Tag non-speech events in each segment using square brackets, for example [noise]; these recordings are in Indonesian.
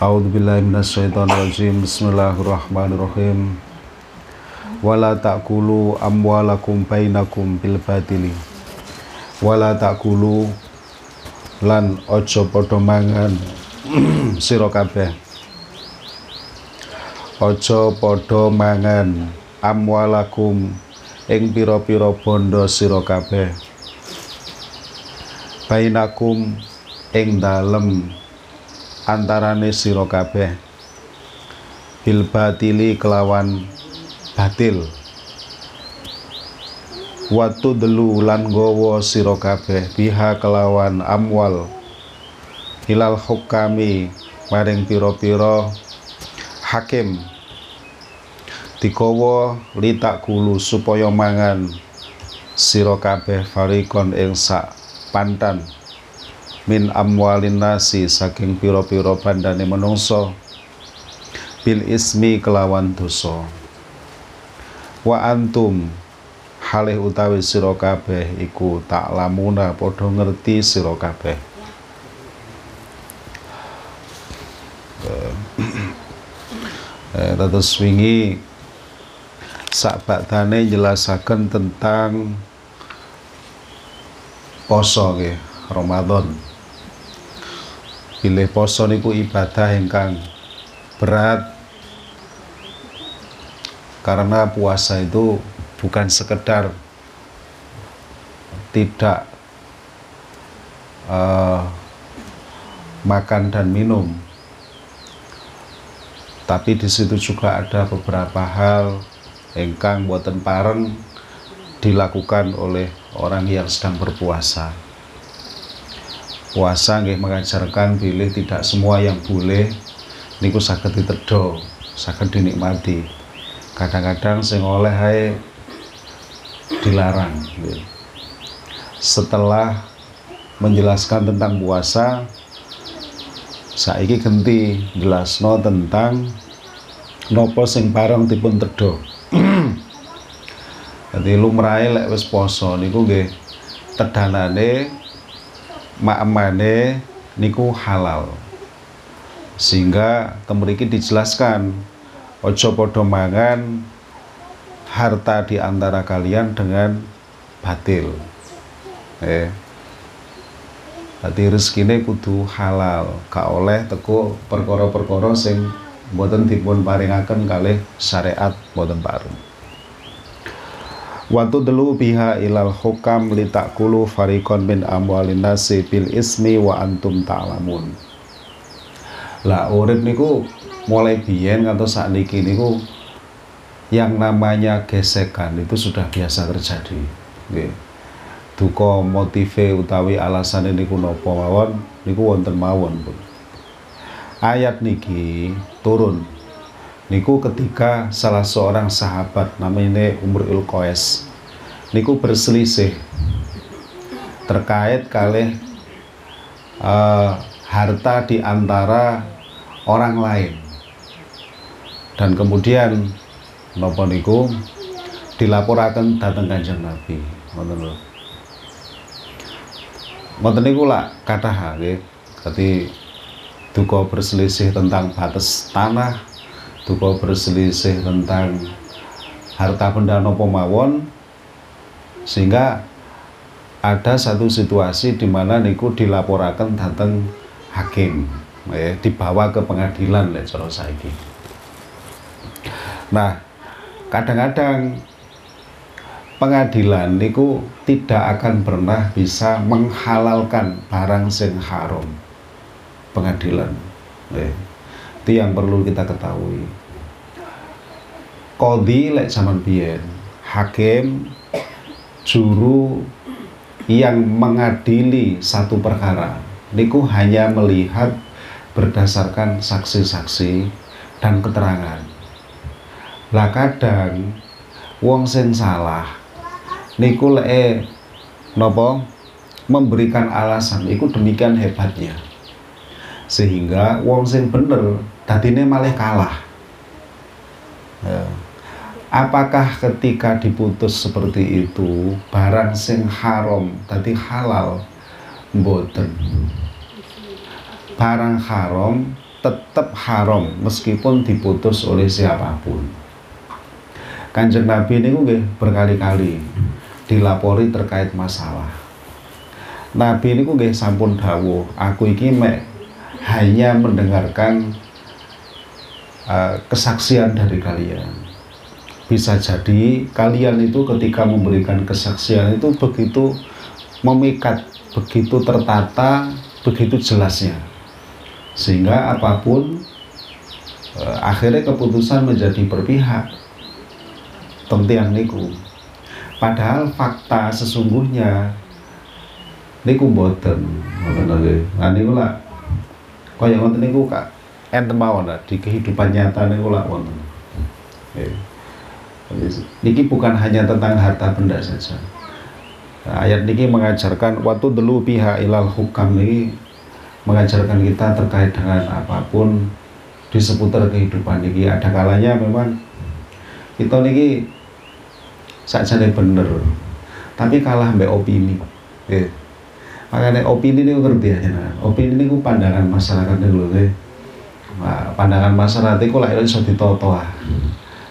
A'udzubillahiminasyaitonirrajim Bismillahirrahmanirrahim. Wala ta'kulu amwalakum bainakum bil batili. Wala ta'kulu lan ojo podo mangan [clears throat] sira kabeh. Ojo podo mangan amwalakum ing pira-pira bondo sira kabeh. Bainakum ing dalem antarane sira kabeh. Bil batili kelawan batil. Watu delu lan gowo sira kabeh biha kelawan amwal. Hilal hukami maring pira-pira hakim. Dikowo litak kulu supaya mangan. Sira kabeh farikon ing sak pantan min amwalin nasi saking piro-piro bandane menungso bil ismi kelawan dosa. Wa antum halih utawi sira kabeh iku tak lamuna padha ngerti sira kabeh. Eh, terus wingi sak badane jelasaken tentang poso nggih Ramadan Pilih poso niku ibadah ingkang berat. Karena puasa itu bukan sekedar tidak uh, makan dan minum. Tapi di situ juga ada beberapa hal engkang buatan pareng dilakukan oleh orang yang sedang berpuasa puasa nggih mengajarkan pilih tidak semua yang boleh niku saged ditedo saged dinikmati kadang-kadang sing oleh hai dilarang gitu. setelah menjelaskan tentang puasa saiki genti jelasno tentang nopo sing parang dipun tedo [clears throat] jadi lumrahe lek wis poso niku nggih tedanane ma'amane niku halal. Sehingga kemeriki dijelaskan ojo podo mangan harta di antara kalian dengan batil. Eh Berarti rezekine kudu halal, gak oleh teko perkara-perkara sing mboten dipun paringaken kalih syariat mboten pareng. Watu delu biha ilal hukam litakulu farikon min amwalin nasi bil ismi wa antum ta'lamun. Lah urip niku mulai biyen saat niki niku yang namanya gesekan itu sudah biasa terjadi. Nggih. Motive utawi alasan niku napa mawon niku wonten mawon, Pun. Ayat niki turun niku ketika salah seorang sahabat namanya Umrul Qais niku berselisih. Terkait kali uh, harta di antara orang lain. Dan kemudian nopo niku dilaporkan datang kanjeng Nabi. Ngoten niku lah kata duka berselisih tentang batas tanah duka berselisih tentang harta benda nopo mawon sehingga ada satu situasi di mana niku dilaporkan datang hakim ya, dibawa ke pengadilan ya cara saiki nah kadang-kadang pengadilan niku tidak akan pernah bisa menghalalkan barang sing haram pengadilan ya. itu yang perlu kita ketahui kodi lek zaman biyen. Hakim juru yang mengadili satu perkara. Niku hanya melihat berdasarkan saksi-saksi dan keterangan. Lah kadang wong sen salah niku lek nopo memberikan alasan. Itu demikian hebatnya. Sehingga wong sen bener dadine malah kalah. Ya apakah ketika diputus seperti itu barang sing haram tadi halal mboten barang haram tetap haram meskipun diputus oleh siapa pun. Kanjeng Nabi ini gue berkali-kali dilapori terkait masalah. Nabi ini gue sampun dawo, aku iki mek hanya mendengarkan uh, kesaksian dari kalian. Bisa jadi kalian itu ketika memberikan kesaksian itu begitu memikat, begitu tertata, begitu jelasnya. Sehingga apa pun uh, akhirnya keputusan menjadi berpihak. Tentiang niku. Padahal fakta sesungguhnya niku boten ngoten lho nah niku lah kaya ngoten niku kak enten mawon lah di kehidupan nyata niku lah wonten niki bukan hanya tentang harta benda saja ayat niki mengajarkan waktu dulu pihak ilal hukam niki mengajarkan kita terkait dengan apa pun di seputar kehidupan niki ada kalanya memang kita niki sakjane bener tapi kalah mbak opini ya. makanya opini ini ngerti aja nah. opini ini pandangan masyarakat dulu ya. nah, pandangan masyarakat itu lah iso ditoto ah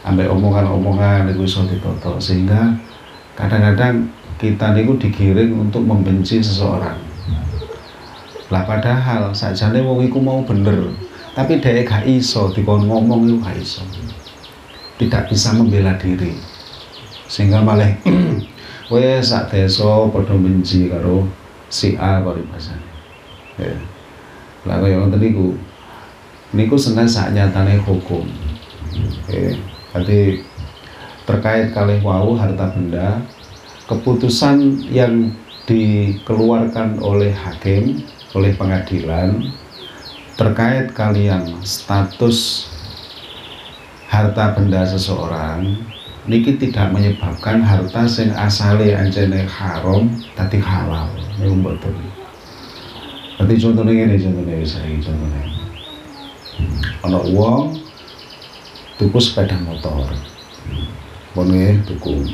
ambek omongan-omongan itu iso ditoto sehingga kadang-kadang kita niku digiring untuk membenci seseorang. Lah padahal sakjane wong iku mau bener tapi dia gak iso dikon ngomong itu gak iso. Tidak bisa membela diri. Sehingga malah kowe [clears throat] sak desa padha benci karo si A karo bahasane ya. Lah kaya ngoten niku. Niku seneng sak nyatane hukum. Ya berarti terkait kali wau harta benda keputusan yang dikeluarkan oleh hakim oleh pengadilan terkait kalian status harta benda seseorang niki tidak menyebabkan harta sing asale anjene haram tadi halal. Niku mboten. Berarti contohnya ini contohnya saya contohnya. Ana uang tuku sepeda motor. Pun nggih tuku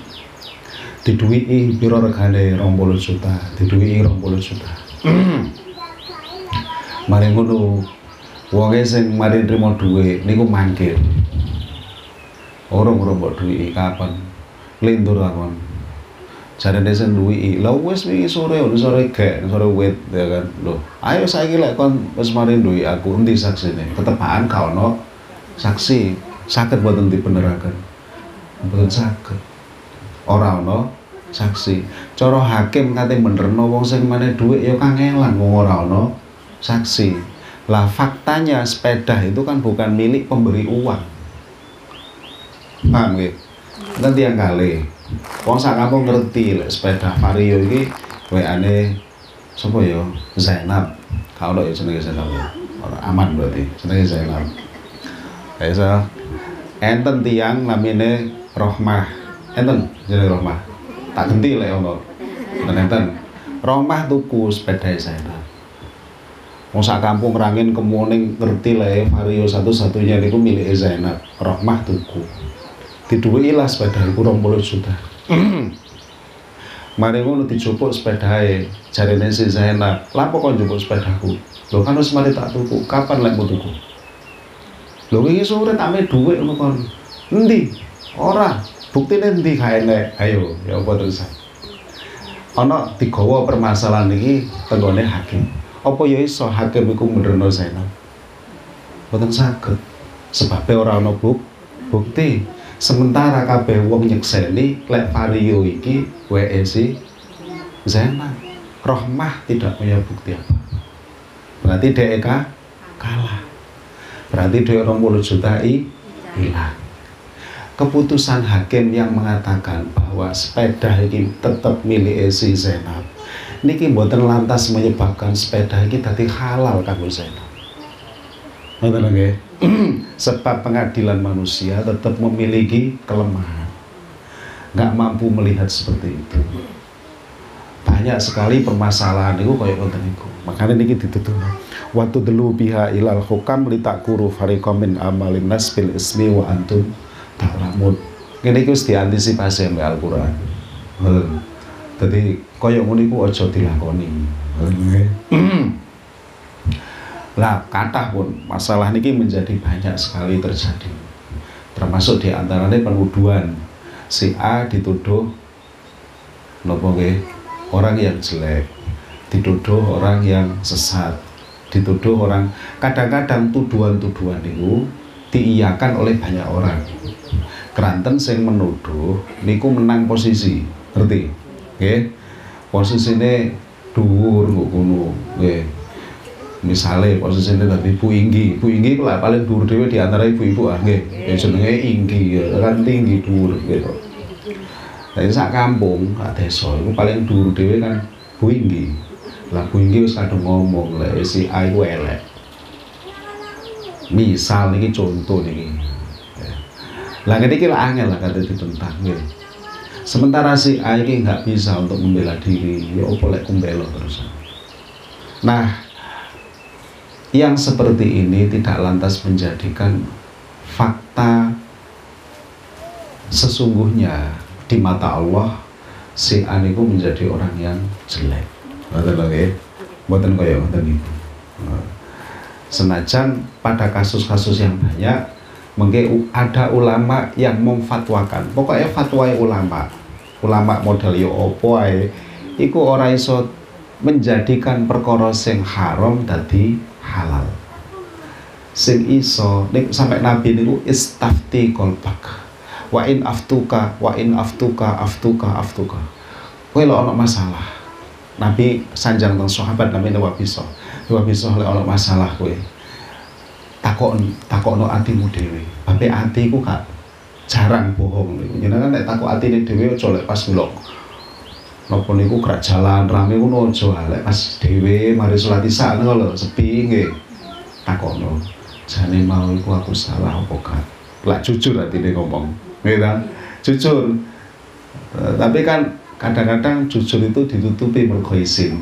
diduwiki pira regane 20 juta diduwiki 20 juta. [clears throat] Mari ngono wonge sing mari nrimo dhuwit niku mangkir. Orang orang buat duit kapan? Lindur kapan jadi desa duit lah wes wingi sore udah sore kayak sore wet ya kan? Lo ayo saya gila kon wes marin duit aku nanti saksi ketepaan kau no saksi sakit buat nanti penerakan betul sakit. Orang no saksi. Coro hakim katanya bener no wong sing mana duit ya kangelan wong orang no saksi. Lah faktanya sepeda itu kan bukan milik pemberi uang. Paham nggih? Nanti yang kali? Wong sak kampung ngerti lek sepeda vario iki WA-ne sapa ya? Zainab. Kalau ya jenenge Zainab. Aman berarti. Jenenge Zainab. So enten tiang namine Rohmah. Enten jenenge Rohmah. Tak ganti lek ono. Enten enten. Rohmah tuku sepeda Zainab Wong sak kampung rangin kemuning ngerti ya vario satu-satunya niku milik Zainab. Rohmah tuku. Diduweki lah sepeda iku 20 juta. [clears throat] Mari ngono dijupuk sepedae, jarene si Zainab, "Lapo kon njupuk sepedaku?" Lho kan wis mari tak tuku, kapan lek tuku? Lho wingi sore tak me dhuwit ngono kon. Endi? Ora. Buktine endi kae nek? Ayo, ya apa terus? Ana digawa permasalahan iki tenggone hakim. Apa ya iso hakim iku menerno Zainab? Boten saged. Sebabnya ora ana bukti sementara kabeh wong nyekseni lek vario iki WE si Rohmah tidak punya bukti apa berarti DEK kalah berarti dia 20 juta i hilang keputusan hakim yang mengatakan bahwa sepeda ini tetap milik si Zainab niki mboten lantas menyebabkan sepeda ini tadi halal kanggo Zainab Ngoten nggih. [clears throat] Sebab pengadilan manusia tetap memiliki kelemahan. Nggak mampu melihat seperti itu. Banyak sekali permasalahan itu kayak ngoten niku. Makanya niki ditutup. Waktu dulu biha ilal hukam litakuru fariqam min amalin nas bil ismi wa antum ta'lamun. Iki wis diantisipasi mbek Al-Qur'an. Ngoten. Dadi kaya ngono iku aja dilakoni. Ngoten [clears throat] lah kata pun masalah ini menjadi banyak sekali terjadi termasuk di antaranya penuduhan si A dituduh nopo orang yang jelek dituduh orang yang sesat. Dituduh orang kadang-kadang tuduhan-tuduhan itu diiyakan oleh banyak orang. Keranten sing menuduh niku menang posisi ngerti? Nggih. Posisine dhuwur kok ngono nggih. Misale posisine dadi ibu inggi. Ibu inggi lah paling dhuwur dhewe di antara ibu-ibu ah nggih. Ya jenenge inggi ya kan tinggi dhuwur gitu Jadi sak kampung, sak desa iku paling dhuwur dhewe kan Bu Inggi. Lah Bu Inggi wis kadung ngomong lek si A iku elek. Misal niki contoh niki. Lah niki lah angel lah kata ditentang nggih. Sementara si A ini nggak bisa untuk membela diri, ya opo lek kumbelo terus. Nah, yang seperti ini tidak lantas menjadikan fakta sesungguhnya di mata Allah si aniku menjadi orang yang jelek. Ngoten lho nggih. Mboten kaya ngoten niku. Senajan pada kasus-kasus yang banyak mungkin ada ulama yang memfatwakan. Pokoknya fatwa ulama. Ulama model yo opo ae iku ora iso menjadikan perkara sing haram dadi halal. Sing iso nek sampai nabi niku istafti kolbak wa in aftuka wa in aftuka aftuka aftuka kowe lo ono masalah Nabi sanjang teng sahabat namanya Wabiso Wabiso lek ono masalah kowe. Takon takokno atimu dhewe. Bape ati ku gak jarang bohong. Niku jenengan nek takok atine dhewe aja lek pas ngelok napa niku gerak jalan rame ngono aja. Lek pas dhewe mari salat isya lho sepi nggih. Takokno. Jane mau iku aku salah apa gak? Lek jujur atine ngomong. Gitu kan jujur. Tapi kan kadang-kadang jujur itu ditutupi mergo isin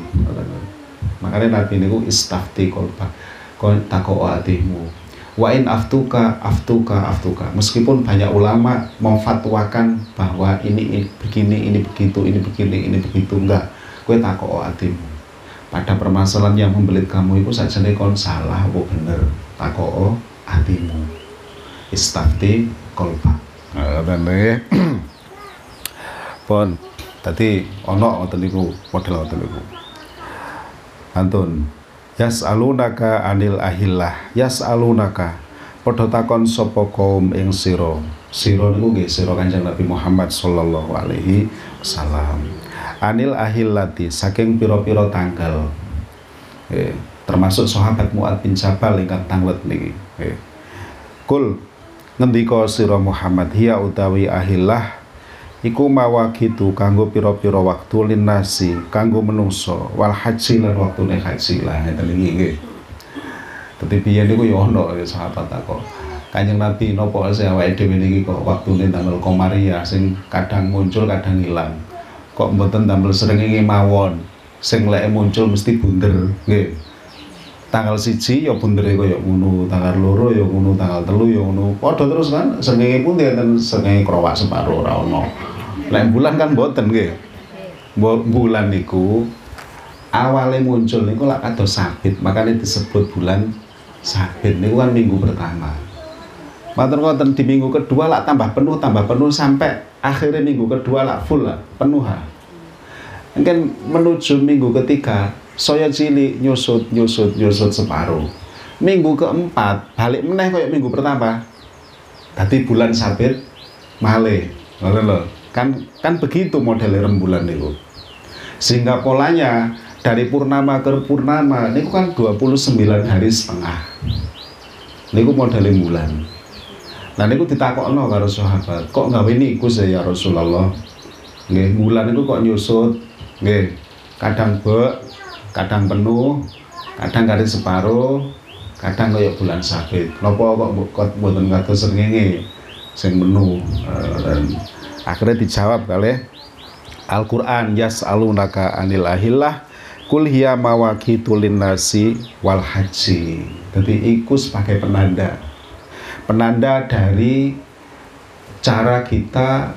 makanya Nabi niku istafti kolba kon tako atimu wa in aftuka aftuka aftuka. Meskipun banyak ulama memfatwakan bahwa ini, ini begini ini begitu ini begini ini begitu enggak. Kue tako atimu pada permasalahan yang membelit kamu itu saja nih kon salah apa bener? Tako atimu istafti kolba. Ngoten nggih pun tadi ono ngoten niku model ngoten niku. Antun yas'alunaka anil ahillah. Yas'alunaka. Padha takon sapa kaum ing sira. Sira niku nggih sira Kanjeng Nabi Muhammad sallallahu alaihi wasallam. Anil ahillati saking pira-pira tanggal. Eh, termasuk sahabat Muad bin Jabal ingkang tanglet niki. Eh. kul ngendika sira Muhammad hiya utawi ahillah iku mawakitu kanggo pira-pira waktu linasi kanggo menungso. Wal haji lan waktune haji lah ngeten iki nggih. Dadi biyen niku ya ono ya sahabat kok. Kanjeng Nabi napa sing awake dhewe niki kok waktune tanggal komaria sing kadang muncul kadang hilang. Kok mboten damel srengenge mawon sing lek muncul mesti bunder nggih. Tanggal siji ya bundere kaya ngono, tanggal loro ya ngono, tanggal telu ya ngono. Padha terus kan sengenge pun enten? Sengenge krowak separo ora ono. Lek bulan kan mboten nggih. Bulan niku awalnya muncul niku lak kados sabit, makanya disebut bulan sabit niku kan minggu pertama. Matur ngoten di minggu kedua lak tambah penuh, tambah penuh sampai akhirnya minggu kedua lak full lah, penuh ha. Mungkin menuju minggu ketiga saya cilik nyusut nyusut nyusut separuh minggu keempat balik meneh kayak minggu pertama tadi bulan sabit male loh kan kan begitu model rembulan itu. Sehingga polanya dari purnama ke purnama ini kan 29 hari setengah. Ini model bulan nah ini ditakokno karo sahabat kok nggak ini iku ya Rasulullah? Nggih bulan itu kok nyusut? Nggih kadang bek kadang penuh kadang kali separuh kadang kayak bulan sabit. Nopo kok kok mboten kados srengenge sing menu uh, dan akhirnya dijawab kali Al-Qur'an yas'alunaka anil ahillah kul hiya mawaqitu nasi wal haji. Jadi ikut sebagai penanda. Penanda dari cara kita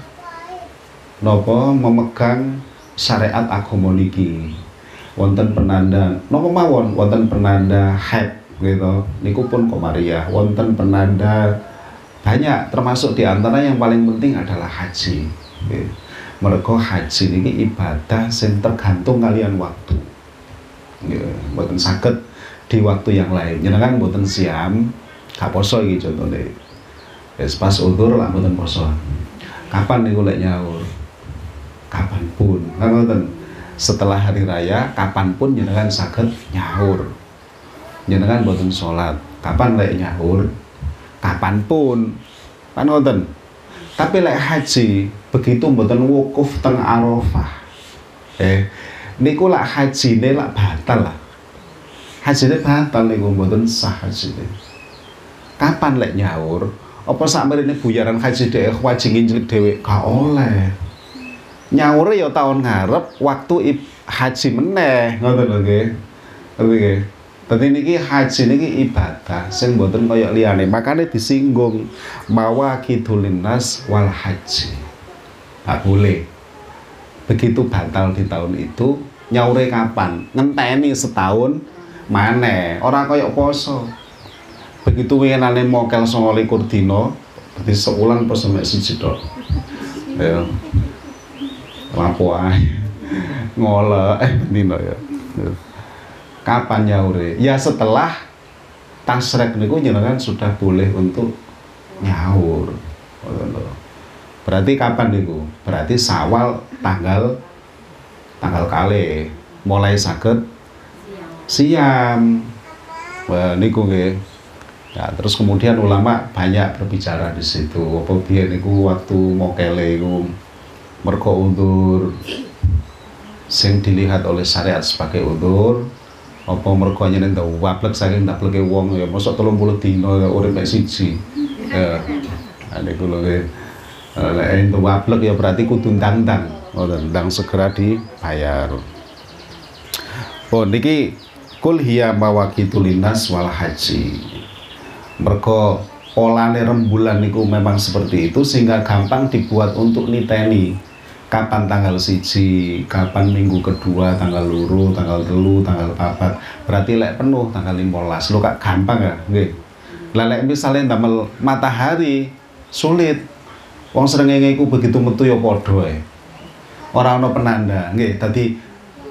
nopo memegang syariat agama niki. Wonten penanda nopo mawon wonten penanda haid gitu. Niku pun komariah. Wonten penanda banyak termasuk di antara yang paling penting adalah haji. Mereka haji ini ibadah yang tergantung kalian waktu. Buatan sakit di waktu yang lain. Kan buatan siam gak poso gitu contohnya. Yes, pas udur lah buatan poso. Kapan nih lek nyaur? Kapan pun kan setelah hari raya kapan pun jenengan sakit nyaur. Jenengan boten sholat. Kapan lek nyahur kapan pun. Kan ngoten tapi lek haji begitu boten wukuf teng arafah. Eh niku lak haji ne lak batal lah. Haji ne batal niku boten sah haji ne kapan lek nyahur apa ini buyaran haji dhewe wajib nginjlik dhewe gak oleh. Nyaur ya tahun ngarep waktu haji meneh. Ngoten lho nggih. Nggih Dadi niki haji niki ibadah sing mboten kaya liyane. Makanya disinggung mawa kidulin nas wal haji. Tak boleh. Begitu batal di tahun itu nyaure kapan? Ngenteni setahun mana? Orang kaya poso. Begitu winginane mokel 29 dina, dadi seulan pas sampe siji tok. Ya. Lapo ae. Eh dina ya kapan nyaure ya setelah tasrek niku jenengan sudah boleh untuk nyaur. Berarti kapan niku? Berarti sawal tanggal tanggal kali. Mulai sakit siam Wah, niku nggih. Ya, terus kemudian ulama banyak berbicara di situ. Apa niku waktu mokele iku? Merko undur. Sing dilihat oleh syariat sebagai undur apa mergo nyenen ta waplek saking tak pleke wong ya. Mosok 30 dina ya urip mek siji. Ya. Ane kula ke lek entuk waplek ya berarti kudu ndang-ndang. Ngoten ndang segera dibayar. Oh niki kul hiya mawaqitu linas wal haji. Mergo polane rembulan niku memang seperti itu sehingga gampang dibuat untuk niteni kapan tanggal siji, kapan minggu kedua, tanggal luru, tanggal telu, tanggal papat. Berarti lek penuh tanggal 15. Lo kak gampang ya, nggih. Lelek misalnya damel matahari sulit. Wong srengenge iku begitu metu ya padha ae. Ora ana penanda, nggih. Dadi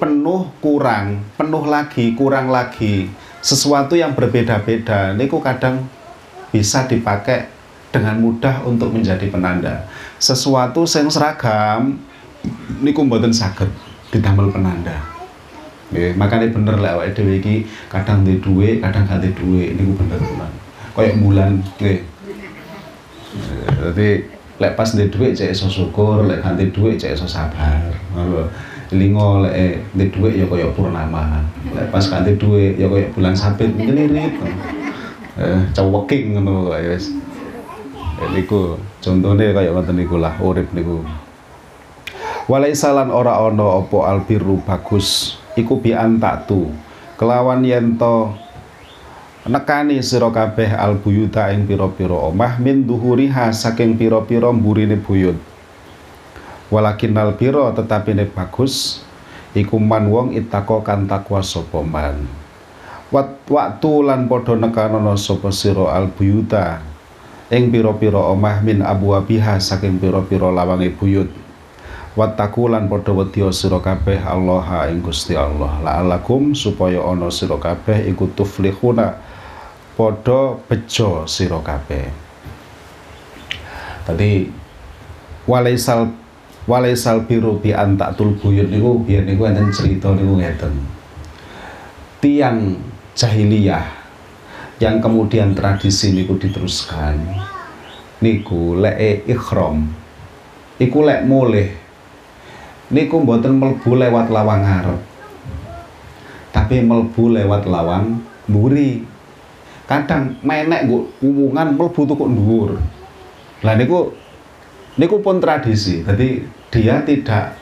penuh kurang, penuh lagi, kurang lagi. Sesuatu yang berbeda-beda niku kadang bisa dipakai dengan mudah untuk menjadi penanda. Sesuatu yang seragam niku mboten saged didamel penanda. Nggih, makane bener lek awake dhewe iki kadang duwe dhuwit, kadang gak duwe dhuwit niku bener tenan. Kayak bulan nggih. Dadi lek pas duwe cek iso syukur, lek gak duwe dhuwit cek iso sabar. Ngono. Lingo lek duwe dhuwit ya kaya purnama. Lek pas gak duwe dhuwit ya kaya bulan sabit ngelirit. Eh, caweking ngono kok wis. Niku contone kaya ngoten niku lah urip niku walaisalan ora ono opo albiru bagus. Iku bi tu kelawan yento nekani sira kabeh albuyuta ing pira-pira omah min duhuriha saking pira-pira mburine buyut. Walakin albiro tetapi ne bagus. Iku man wong itako kan takwa man. Waktu lan padha nekanono sapa sira albuyuta ing pira-pira omah min abwabiha saking pira-pira lawange buyut Wattaku lan padha wedya sira kabeh Allah ing Gusti Allah. La'alakum supaya ana sira kabeh iku tuflihuna padha bejo sira kabeh. Tadi walaisal walaisal biru bi antatul buyut niku biyen niku enten cerita niku ngeten. Tiang jahiliyah yang kemudian tradisi niku diteruskan niku lek ikhram. Iku lek mulih niku mboten melbu lewat lawang ngarep tapi melbu lewat lawang mburi. Kadang menek nggo umungan melbu kok dhuwur. Lah niku niku pun tradisi. Jadi dia tidak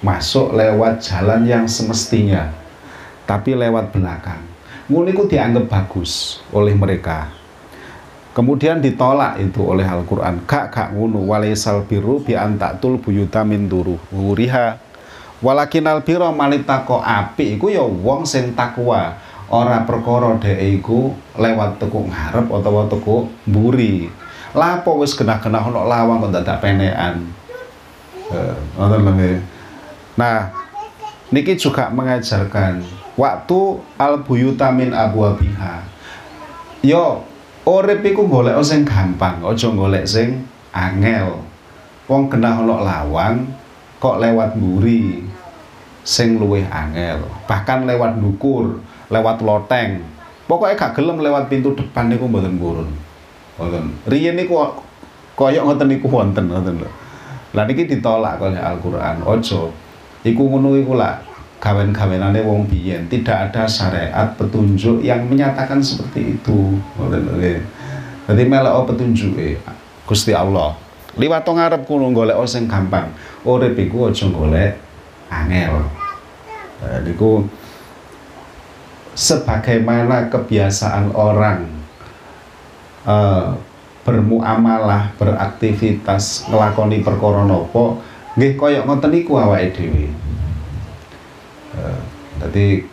masuk lewat jalan yang semestinya tapi lewat belakang. Niku dianggap bagus oleh mereka Kemudian ditolak itu oleh Al-Quran. Kak kak ngunu walaisal biru bi antaktul buyuta min duru wuriha. Walakin al biro malitako api iku ya wong sing takwa. ora perkara dhek iku lewat tekuk ngarep utawa tekuk mburi lapo wis genah-genah ana lawang kok dadak penekan nah niki juga mengajarkan waktu al buyutamin abu abiha yo urip iku golek sing gampang aja golek sing angel. Wong genah ana lawang kok lewat mburi sing luwih angel. Bahkan lewat dukur lewat loteng. Pokoknya gak gelem lewat pintu depan niku mboten purun. Mboten. Riyen niku koyok ngoten niku wonten ngoten lho. Lah niki ditolak oleh Al-Qur'an. Ojo iku ngono iku lah gawen-gawenane wong biyen. Tidak ada syariat petunjuk yang menyatakan seperti itu. Dadi melok petunjuke? Gusti Allah. Liwat ngarep kulo golek sing gampang. Urip iku aja golek angel. Nah, niku sebagaimana kebiasaan orang uh, bermuamalah, beraktivitas, ngelakoni perkara napa nggih kaya ngoten niku awake dhewe. Uh, dadi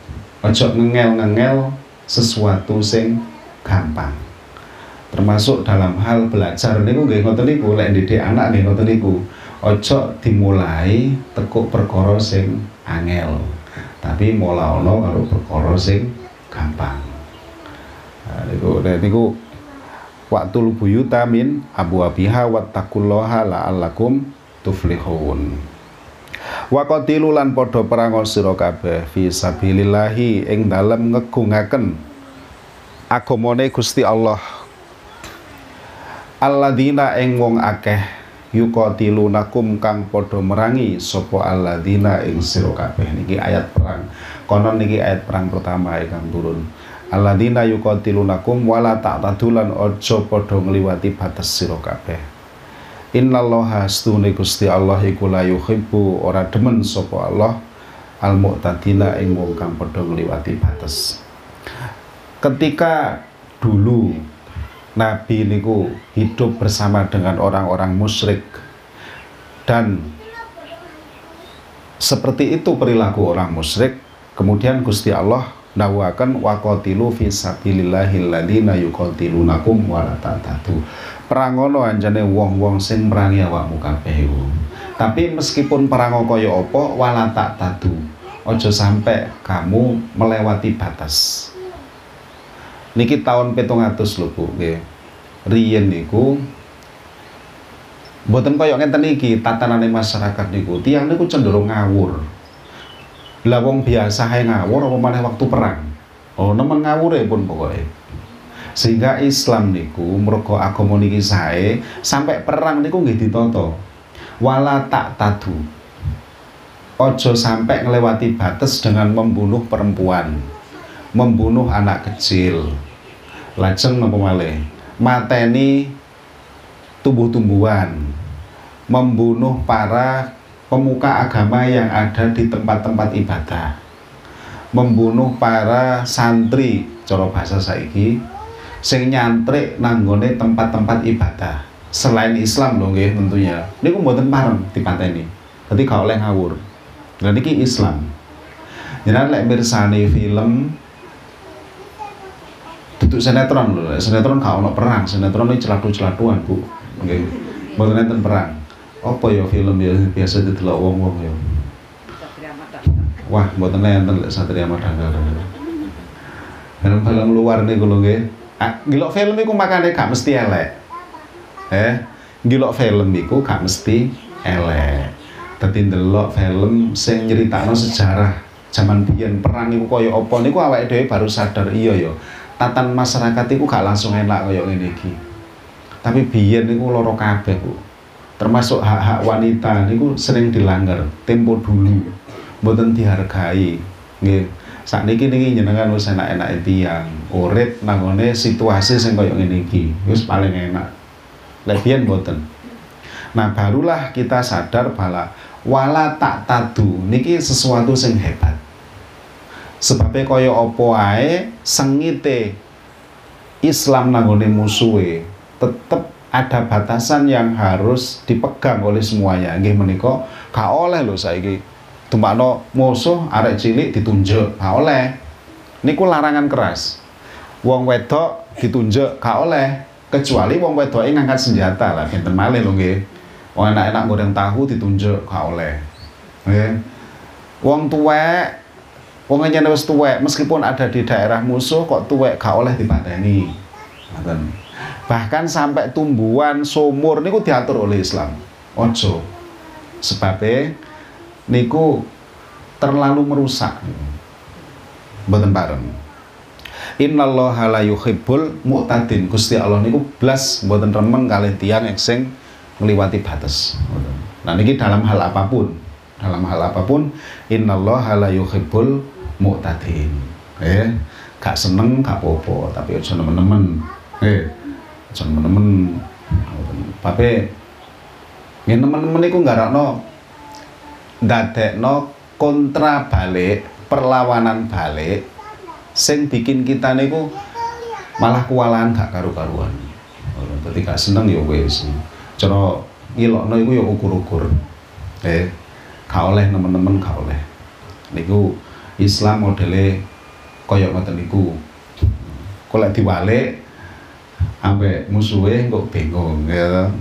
ojo ngengel-ngengel sesuatu sing gampang. Termasuk dalam hal belajar niku nggih ngoten niku lek didik anak nggih ngoten niku. Ojo dimulai tekuk perkara sing angel tapi mola ono karo perkara sing gampang nah, niku niku waktu buyuta abu abiha wattaqullaha la'allakum tuflihun wa qatilu lan padha perang sira kabeh. Fi sabilillahi ing dalem ngegungaken agamane Gusti Allah. Alladzina ing wong akeh yuqatilunakum kang padha merangi sapa alladzina ing sira kabeh. Niki ayat perang konon niki ayat perang pertama kang turun. Alladzina yuqatilunakum wala ta'tadulan aja padha ngliwati batas sira kabeh innallaha astune Gusti Allah iku la yuhibbu ora demen sapa Allah. Al mu'tadila ing wong kang padha ngliwati batas. Ketika dulu Nabi niku hidup bersama dengan orang-orang musyrik dan seperti itu perilaku orang musyrik kemudian Gusti Allah dawakan waqatilu fi sabilillahi alladziina yuqatilunakum wa la perangono anjane wong-wong sing merangi awakmu kabeh tapi meskipun perang kaya apa wala ta'tadu ojo sampai kamu melewati batas. Niki tahun petung atus lho Bu riyen niku mboten kaya ngenten iki tatanane masyarakat niku. Tiang niku cenderung ngawur. Lah wong biasa ae ngawur apa maneh waktu perang? Oh nemen ngawure pun pokoknya sehingga Islam niku mergo agama niki sae sampai perang niku nggih ditata. Wala tak tadu. Ojo sampai ngelewati batas dengan membunuh perempuan membunuh anak kecil. Lajeng napa malih? Mateni tumbuh-tumbuhan membunuh para pemuka agama yang ada di tempat-tempat ibadah membunuh para santri. Cara bahasa saiki sing nyantrik nanggone tempat-tempat ibadah. Selain Islam loh nggih tentunya. Niku mboten pareng dipateni. Dadi gak oleh ngawur. Dan niki Islam. Jangan lek mirsani film duduk sinetron lho. Sinetron gak ono perang. Sinetron ini celatu-celatuan bu. Oke mboten enten perang. Apa ya film ya biasa didelok wong-wong ya? Wah mboten enten lek Satria Madangkar film-film luar nih kalau nggih gilok film iku makane gak mesti elek eh gilok film iku gak mesti elek dadi ndelok film sing nyeritakno sejarah zaman biyen perang iku kaya apa niku awake dhewe baru sadar iya ya tatan masyarakat itu gak langsung enak kaya ngene iki. Tapi biyen niku loro kabeh, Bu. Termasuk hak-hak wanita niku sering dilanggar tempo dulu. Mboten dihargai. Nggih. Sakniki niki jenengan wis enak-enak tiyang, urip nanggone situasi sing kaya ngene iki. Wis paling enak. Lek biyen. Nah, barulah kita sadar bahwa wala tak tadu niki sesuatu sing hebat sebabnya kaya apa ae sengite Islam nanggone musuhe tetep ada batasan yang harus dipegang oleh semuanya nggih menika gak oleh lho saiki tumpakno musuh arek cilik ditunjuk gak oleh. Niku larangan keras. Wong wedok ditunjuk gak oleh. Kecuali wong wedoke ngangkat senjata lah pinten malih lho nggih. Wong enak-enak goreng tahu ditunjuk gak oleh. Nggih. Wong tuwek wong nyene wis tuwek meskipun ada di daerah musuh kok tuwek gak oleh dipateni. Ngoten. Bahkan sampai tumbuhan sumur niku diatur oleh Islam. Ojo. Sebabnya niku terlalu merusak mboten bareng Innallaha la yuhibbul mu'tadin. Gusti Allah niku blas mboten remen kalih tiyang sing ngliwati batas. Nah niki dalam hal apa pun, dalam hal apa pun innallaha la yuhibbul mu'tadin. Eh, gak seneng gak apa-apa, tapi aja nemen-nemen. Eh, aja nemen-nemen. Tapi nggih nemen-nemen niku nggarakno ndadekno kontra balik, perlawanan balik sing bikin kita niku malah kewalahan gak karu-karuan. Dadi gak seneng ya wis. Cara ngilokno iku ya ukur-ukur. Eh, gak oleh teman-teman gak oleh. Niku Islam modele kaya ngoten niku. Lek diwalik ambek musuhe kok bingung ya.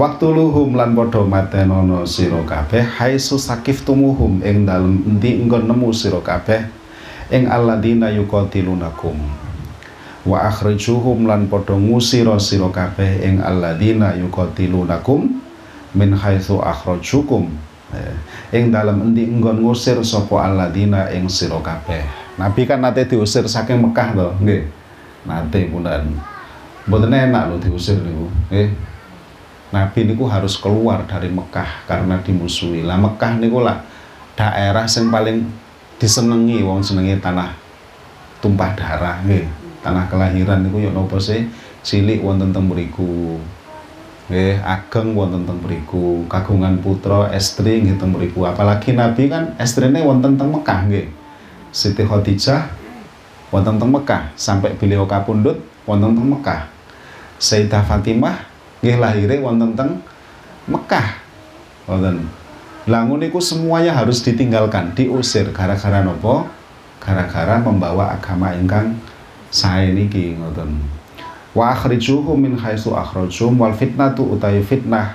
Waktu luhum lan padha matenono sira kabeh haisu sakiftumuhum ing dalem endi engko nemu sira kabeh? Ing alladzina yuqatilunakum. Wa akhrijuhum lan padha ngusira sira kabeh ing alladzina yuqatilunakum min haitsu akhrajukum. Eh, ing dalam endi enggon ngusir sapa alladzina ing sira kabeh? Nabi kan nate diusir saking Mekah to nggih. Nate punten mboten enak lho diusir niku nggih Nabi niku harus keluar dari Mekah karena dimusuhi. Lah Mekah niku lah daerah yang paling disenengi wong senengi tanah tumpah darah nggih. Tanah kelahiran niku yo napa sih? Cilik wonten teng mriku nggih. Ageng wonten teng mriku kagungan putra estri nggih teng mriku. Apalagi nabi kan estrine wonten teng Mekah nggih. Siti Khadijah wonten teng Mekah sampai beliau kapundhut wonten teng Mekah. Sayyidah Fatimah nggih lahire wonten teng Mekah wonten Langun itu semuanya harus ditinggalkan, diusir gara-gara nopo? Gara-gara membawa agama ingkang saya niki ngoten. Wa akhrijuhum min haitsu akhrajum wal fitnatu utawi fitnah.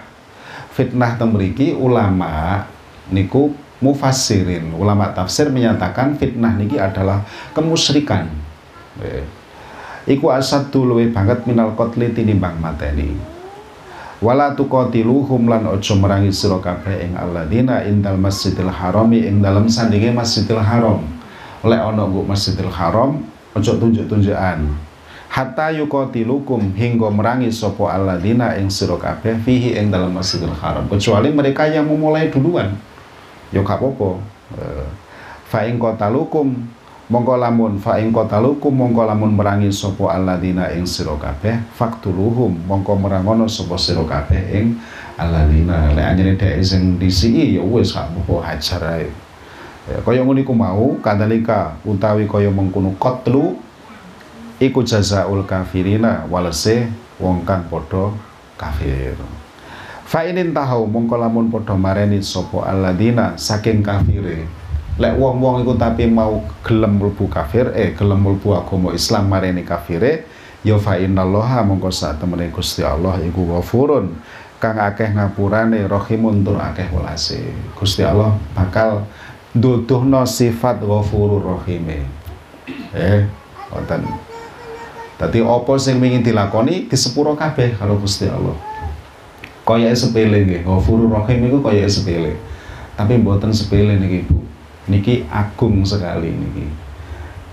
Fitnah teng ulama niku mufassirin. Ulama tafsir menyatakan fitnah niki adalah kemusyrikan. Iku asad luwih banget minal qatli tinimbang mateni wala tuqatiluhum lan ojo merangi sira kabeh ing alladzina indal masjidil harami ing dalam sandinge masjidil haram. Oleh ana nggo masjidil haram ojo tunjuk-tunjukan. Hatta yuqatilukum hingga merangi sapa alladzina ing sira kabeh fihi ing dalam masjidil haram. Kecuali mereka yang memulai duluan. Ya gak apa-apa. Eh, fa ing qatalukum mongko lamun fa ing qatalukum mongko lamun merangi sapa alladzina ing sira kabeh faktuluhum mongko merangono sapa sira kabeh ing alladzina. Lek anjene dhek sing disiki ya wis gak apa hajar ae. Ya kaya ngono iku mau kadalika utawi kaya mengkono qatlu iku jazaul kafirina walese wong kang padha kafir. Fa inin tahu mongko lamun padha mareni sapa alladzina saking kafire lek wong-wong iku tapi mau gelem mlebu kafir eh gelem mlebu agama Islam mareni kafire ya fa innallaha mongko sak temene Gusti Allah iku ghafurun. Kang akeh ngapurane rahimun tur akeh welase Gusti Allah bakal nduduhno sifat ghafurur rahime. Eh wonten. Tadi opo sing ingin dilakoni disepuro kabeh kalau Gusti Allah. Kaya sepele nggih ghafurur rahim iku kaya sepele. Tapi mboten sepele niki Bu niki agung sekali niki.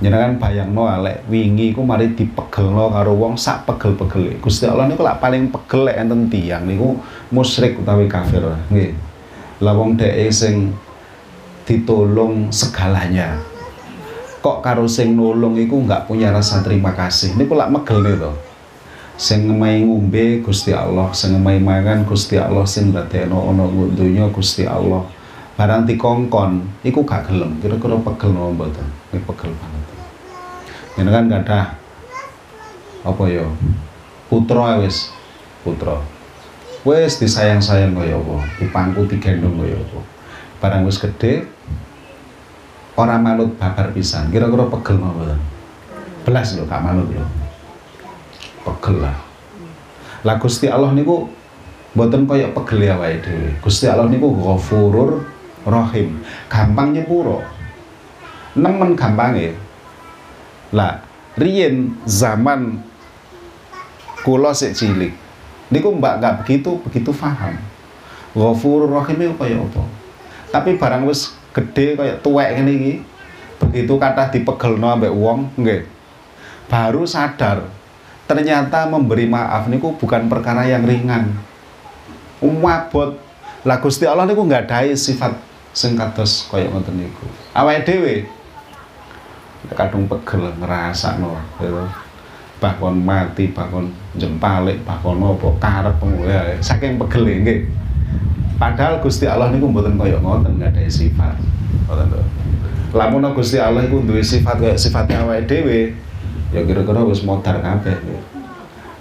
Jenengan bayangno alek wingi ku mari dipegelno karo wong sak pegel-pegel. Gusti Allah niku lak paling pegel lek enten tiyang niku musyrik utawi kafir. Nggih. Lah wong dhek sing ditolong segalanya. Kok karo sing nolong iku nggak punya rasa terima kasih? Niku lak megel to. Sing ngemai ngombe Gusti Allah. Sing ngemai mangan Gusti Allah. Sing ndadekno ana donya Gusti Allah barang dikongkon iku gak gelem. Kira-kira pegel nopo mboten? Ini pegel banget. Kan gak ada apa ya? Putra wis. Putra. Wis disayang-sayang kaya apa? Dipangku digendong kaya apa? Barang wis gede orang manut babar pisan. Kira-kira pegel mboten? Belas lho gak manut lho pegel lah. Lah Gusti Allah niku mboten kaya pegel ya wae dhewe. Gusti Allah niku Ghafurur Rahim. Gampang nyepuro nemen gampange lah riyen zaman kula sik cilik niku mbak nggak begitu begitu paham. Ghafurur Rahim itu kaya apa? Tapi barang wis gede kayak tuwek ngene iki begitu kata dipegelno ambek wong nggih. Baru sadar ternyata memberi maaf niku bukan perkara yang ringan. Umabot lah Gusti Allah niku nggak ada sifat sing kados kaya ngoten niku awake dhewe kadung pegel ngrasakno bahkan mati bahkan jempalik bahkan apa karep ya, saking pegel nggih Padahal Gusti Allah niku mboten kaya ngoten nggak ada sifat. Ngoten to. Lamun Gusti Allah iku duwe sifat kaya sifatnya awake dhewe, ya kira-kira wis modar kabeh.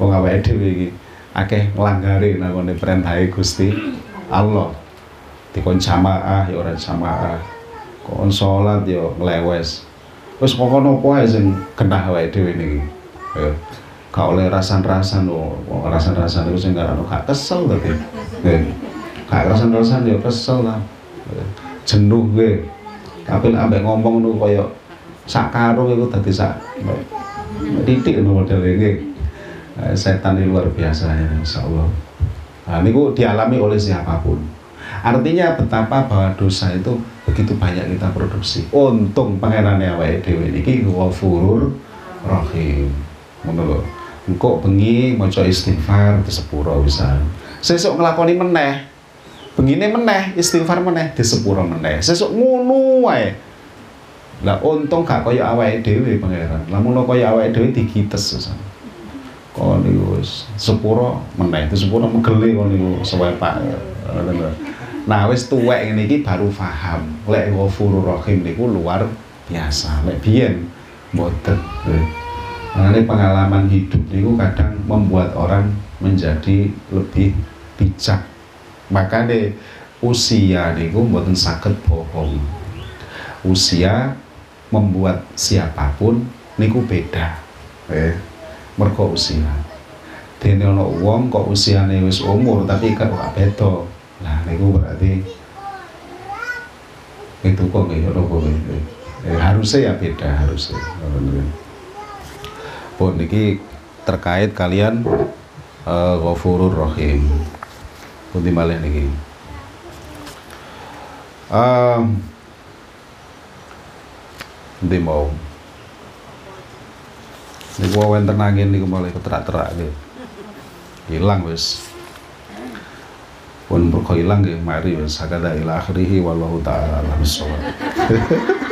Wong awake dhewe iki akeh nglanggari nangone perintahe Gusti Allah. Dikon jamaah ya ora jamaah. Kon salat ya nglewes. Wis pokoke apa ae sing genah awake dhewe niki. Ya. Gak oleh rasan-rasan oh, rasan-rasan itu sing gak gak kesel tadi. Nggih gak rasan-rasan ya kesel lah jenuh gue tapi ambek ngomong nu kaya sak karo iku dadi sak titik nu model ini setan ini luar biasa ya insyaallah nah, ini dialami oleh siapa pun artinya betapa bahwa dosa itu begitu banyak kita produksi. Untung pangerannya awake dhewe niki ghafurur rahim. Ngono lho. Engko bengi maca istighfar disepuro bisa. Sesuk nglakoni meneh begini meneh istighfar meneh disepuro meneh. Sesuk ngono wae. Lah untung gak kaya awake dhewe pangeran. Lamun kaya awake dhewe digites sesan kon wis sepuro meneh disepuro megele kon niku sewepak nah wis tuwek ngene iki baru paham. Lek ghafurur rahim niku luar biasa. Lek biyen mboten. Mengenai pengalaman hidup niku kadang membuat orang menjadi lebih bijak. Makanya usia niku mboten sakit bohong. Usia membuat siapa pun niku beda eh mergo usia. Dene ana wong kok usiane wis umur tapi gak beda nah niku berarti itu kok nggih apa eh, harusnya ya beda harusnya pun niki terkait kalian uh, ghafurur rahim pundi malih niki um, ndi mau niku wonten angin niku mulai keterak-terak nggih hilang wis pun berko hilang nggih mari wis sakada ila akhirih wallahu taala alam [laughs]